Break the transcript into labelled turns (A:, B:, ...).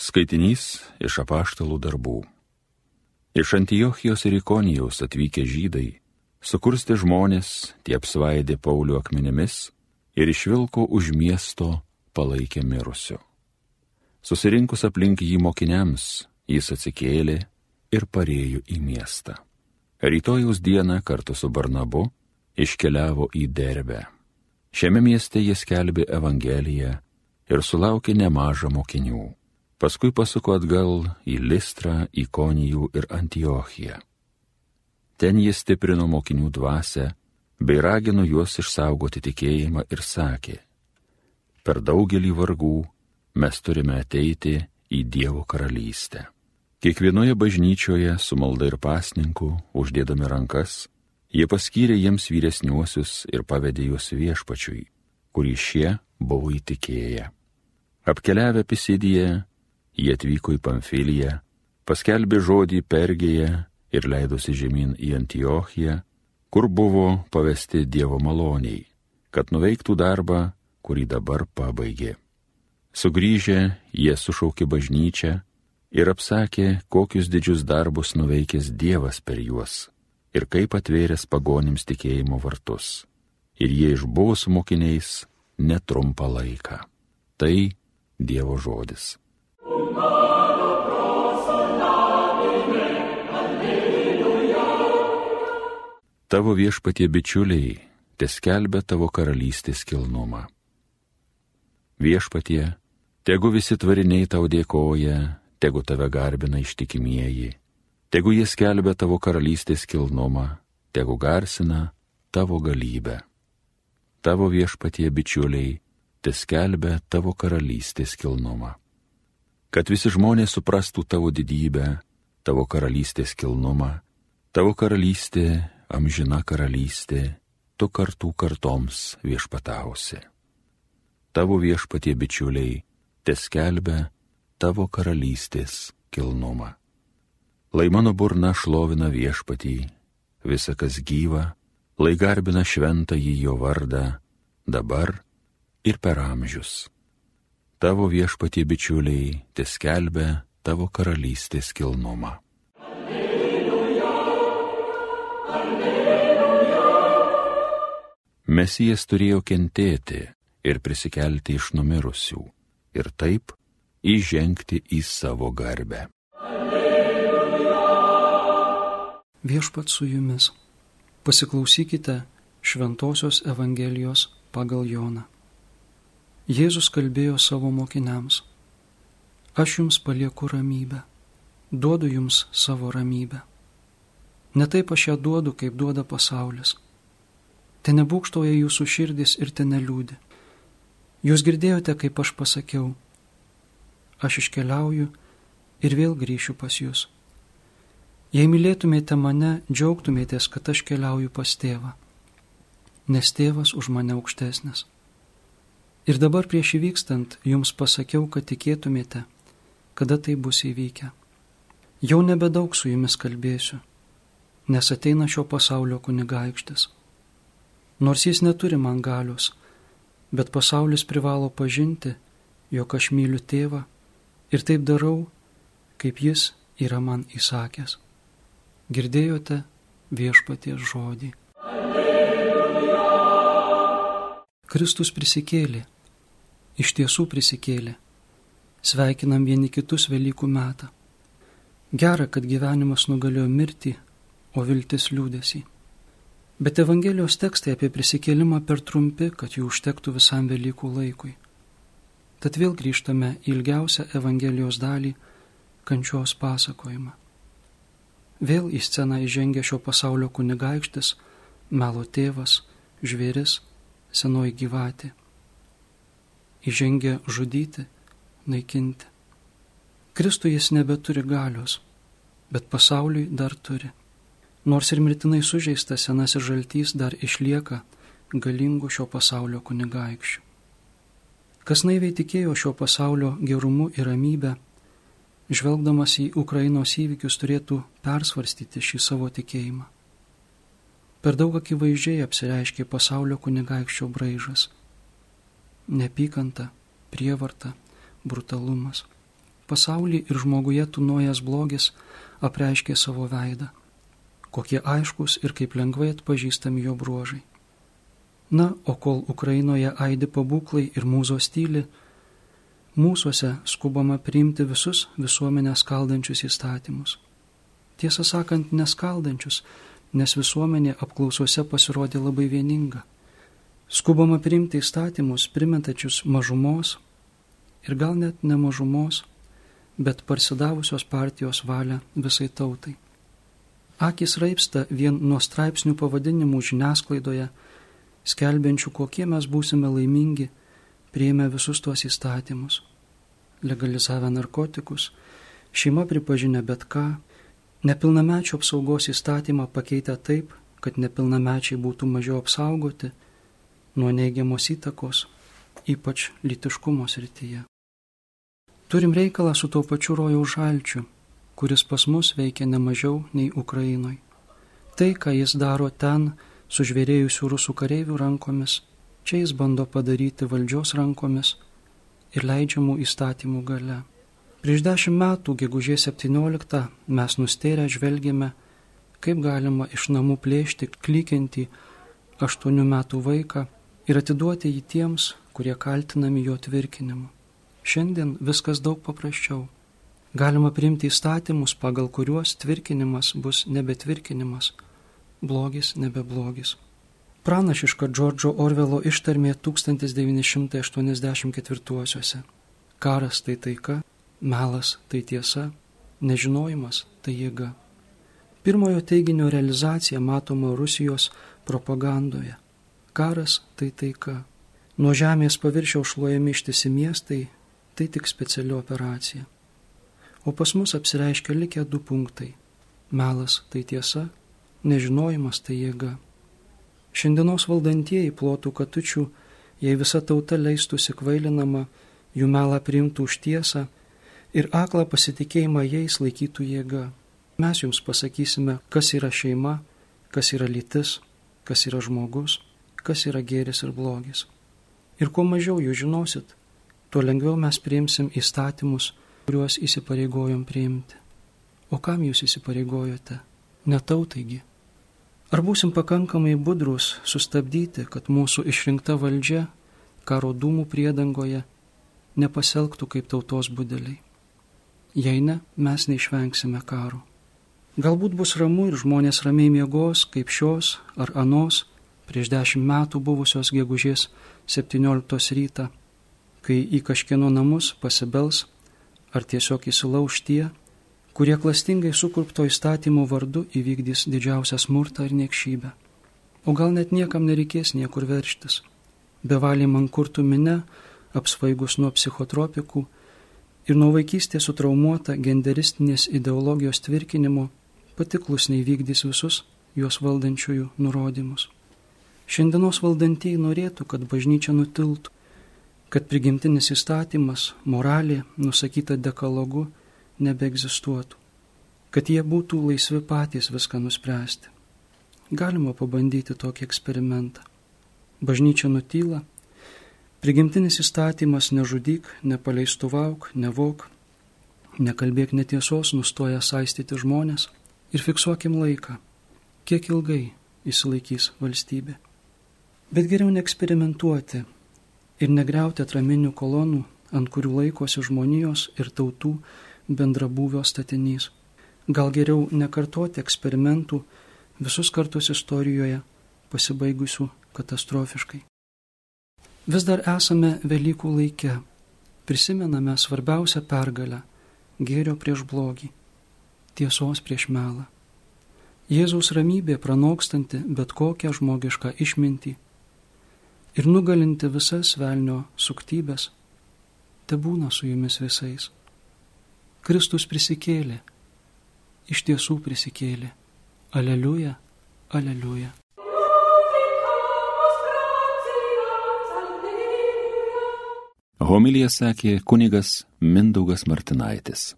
A: Skaitinys iš apaštalų darbų. Iš Antijochijos ir Ikonijos atvykę žydai, sukursti žmonės, tie apsvaidė Paulių akmenimis ir išvilko už miesto palaikė mirusiu. Susirinkus aplink jį mokiniams, jis atsikėlė ir parėjo į miestą. Rytojaus dieną kartu su Barnabu iškeliavo į Derbę. Šiame mieste jis kelbė Evangeliją ir sulaukė nemažą mokinių paskui pasuko atgal į Listrą, Ikonijų ir Antiochiją. Ten jis stiprino mokinių dvasę, bei ragino juos išsaugoti tikėjimą ir sakė, per daugelį vargų mes turime ateiti į Dievo karalystę. Kiekvienoje bažnyčioje su malda ir pasninku, uždėdami rankas, jie paskyrė jiems vyresniuosius ir pavedė juos viešpačiui, kurį šie buvo įtikėję. Apkeliavę Pisidiją, Jie atvyko į Pamfiliją, paskelbė žodį Pergėje ir leidosi žemyn į Antiochiją, kur buvo pavesti Dievo maloniai, kad nuveiktų darbą, kurį dabar pabaigė. Sugryžę, jie sušaukė bažnyčią ir apsakė, kokius didžius darbus nuveikęs Dievas per juos ir kaip atvėręs pagonims tikėjimo vartus. Ir jie išbuvo su mokiniais netrumpą laiką. Tai Dievo žodis. Tavo viešpatie bičiuliai, teskelbė tavo karalystės kilnumą. Viešpatie, tegu visi tvariniai tau dėkoja, tegu tave garbina ištikimieji, tegu jie skelbia tavo karalystės kilnumą, tegu garsina tavo galybę. Tavo viešpatie bičiuliai, teskelbia tavo karalystės kilnumą kad visi žmonės suprastų tavo didybę, tavo karalystės kilnumą, tavo karalystė, amžina karalystė, tu kartų kartoms viešpatausi. Tavo viešpatie bičiuliai, teskelbia tavo karalystės kilnumą. Lai mano burna šlovina viešpatį, visa kas gyva, lai garbina šventąjį jo vardą, dabar ir per amžius tavo viešpatie bičiuliai teskelbia tavo karalystės kilnumą. Mesijas turėjo kentėti ir prisikelti iš numirusių ir taip įžengti į savo garbę.
B: Viešpat su jumis. Pasiklausykite Šventojios Evangelijos pagal Joną. Jėzus kalbėjo savo mokiniams, aš jums palieku ramybę, duodu jums savo ramybę. Ne taip aš ją duodu, kaip duoda pasaulis. Te nebūkštoja jūsų širdis ir te neliūdi. Jūs girdėjote, kaip aš pasakiau, aš iškeliauju ir vėl grįšiu pas jūs. Jei mylėtumėte mane, džiaugtumėtės, kad aš keliauju pas tėvą, nes tėvas už mane aukštesnis. Ir dabar prieš įvykstant jums pasakiau, kad tikėtumėte, kada tai bus įvykę. Jau nebedaug su jumis kalbėsiu, nes ateina šio pasaulio kunigaikštis. Nors jis neturi man galios, bet pasaulis privalo pažinti, jog aš myliu tėvą ir taip darau, kaip jis yra man įsakęs. Girdėjote viešpaties žodį. Kristus prisikėlė, iš tiesų prisikėlė. Sveikinam vieni kitus Velykų metą. Gera, kad gyvenimas nugalėjo mirtį, o viltis liūdėsi. Bet Evangelijos tekstai apie prisikėlimą per trumpi, kad jų užtektų visam Velykų laikui. Tad vėl grįžtame į ilgiausią Evangelijos dalį - kančios pasakojimą. Vėl į sceną įžengia šio pasaulio kunigaikštis, melo tėvas, žvėris, senoji gyvatė. Įžengia žudyti, naikinti. Kristui jis nebeturi galios, bet pasauliui dar turi. Nors ir mirtinai sužeistas senasis žaltys dar išlieka galingų šio pasaulio kunigaikščių. Kas naiviai tikėjo šio pasaulio gerumu ir ramybę, žvelgdamas į Ukrainos įvykius turėtų persvarstyti šį savo tikėjimą. Per daug akivaizdžiai apsireiškė pasaulio kunigaikščio braižas - nepykanta, prievarta, brutalumas. pasaulį ir žmoguje tunojas blogis apreiškė savo veidą. Kokie aiškus ir kaip lengvai atpažįstami jo bruožai. Na, o kol Ukrainoje aidi pabūklai ir mūzos tyli, mūsųse skubama priimti visus visuomenę skaldančius įstatymus. Tiesą sakant, neskaldančius, nes visuomenė apklausose pasirodė labai vieninga. Skubama priimti įstatymus, primetačius mažumos ir gal net ne mažumos, bet parsidavusios partijos valią visai tautai. Akis raipsta vien nuo straipsnių pavadinimų žiniasklaidoje, skelbiančių, kokie mes būsime laimingi, prieimę visus tuos įstatymus. Legalizavę narkotikus, šeima pripažinę bet ką, nepilnamečio apsaugos įstatymą pakeitę taip, kad nepilnamečiai būtų mažiau apsaugoti nuo neigiamos įtakos, ypač lytiškumo srityje. Turim reikalą su tuo pačiu rojaus žalčiu, kuris pas mus veikia ne mažiau nei Ukrainoj. Tai, ką jis daro ten, sužvėrėjusių rusų kareivių rankomis, čia jis bando padaryti valdžios rankomis ir leidžiamų įstatymų gale. Prieš dešimt metų, gegužės 17, mes nustėrę žvelgėme, kaip galima iš namų plėšti klykiantį aštuonių metų vaiką ir atiduoti jį tiems, kurie kaltinami jo tvirkinimu. Šiandien viskas daug paprasčiau. Galima priimti įstatymus, pagal kuriuos tvirkinimas bus nebetvirkinimas, blogis nebeblogis. Pranašiška Džordžo Orvelo ištarmė 1984-osiuose. Karas tai taika, melas tai tiesa, nežinojimas tai jėga. Pirmojo teiginio realizacija matoma Rusijos propagandoje. Karas tai taika. Nuo žemės paviršiaus šluojami ištisi miestai, tai tik speciali operacija. O pas mus apsireiškia likę du punktai - melas tai tiesa, nežinojimas tai jėga. Šiandienos valdantieji plotų katučių, jei visa tauta leistųsi kvailinama, jų melą priimtų už tiesą ir aklą pasitikėjimą jais laikytų jėga. Mes jums pasakysime, kas yra šeima, kas yra lytis, kas yra žmogus, kas yra gėris ir blogis. Ir kuo mažiau jūs žinosit, tuo lengviau mes priimsim įstatymus, kuriuos įsipareigojom priimti. O kam jūs įsipareigojote? Netautaigi. Ar būsim pakankamai budrus sustabdyti, kad mūsų išrinkta valdžia karo dūmų priedangoje nepaselgtų kaip tautos budeliai? Jei ne, mes neišvengsime karo. Galbūt bus ramu ir žmonės ramiai miegos, kaip šios ar anos prieš dešimt metų buvusios gegužės 17 rytą kai į kažkieno namus pasibels ar tiesiog įsilauž tie, kurie klastingai sukurpto įstatymo vardu įvykdys didžiausią smurtą ir niekšybę. O gal net niekam nereikės niekur verštis. Bevaliai man kurtų mine, apsvaigus nuo psichotropikų ir nuo vaikystės sutraumuota genderistinės ideologijos tvirkinimo, patiklusniai vykdys visus juos valdančiųjų nurodymus. Šiandienos valdantieji norėtų, kad bažnyčia nutiltų, kad prigimtinis įstatymas, moralė, nusakyta dekalogu, nebeegzistuotų, kad jie būtų laisvi patys viską nuspręsti. Galima pabandyti tokį eksperimentą. Bažnyčia nutyla, prigimtinis įstatymas nežudyk, nepaleistuvauk, nevok, nekalbėk netiesos, nustoja saistyti žmonės ir fiksuokim laiką, kiek ilgai įsilaikys valstybė. Bet geriau neeksperimentuoti, ir negriauti atraminių kolonų, ant kurių laikosi žmonijos ir tautų bendrabūvio statinys. Gal geriau nekartoti eksperimentų visus kartus istorijoje pasibaigusių katastrofiškai. Vis dar esame Velykų laike, prisimename svarbiausią pergalę - gėrio prieš blogį, tiesos prieš melą. Jėzaus ramybė pranokstanti bet kokią žmogišką išmintį ir nugalinti visas velnio suktybės, te būna su jumis visais. Kristus prisikėlė, iš tiesų prisikėlė. Aleliuja, aleliuja.
A: Homilija sakė kunigas Mindaugas Martinaitis.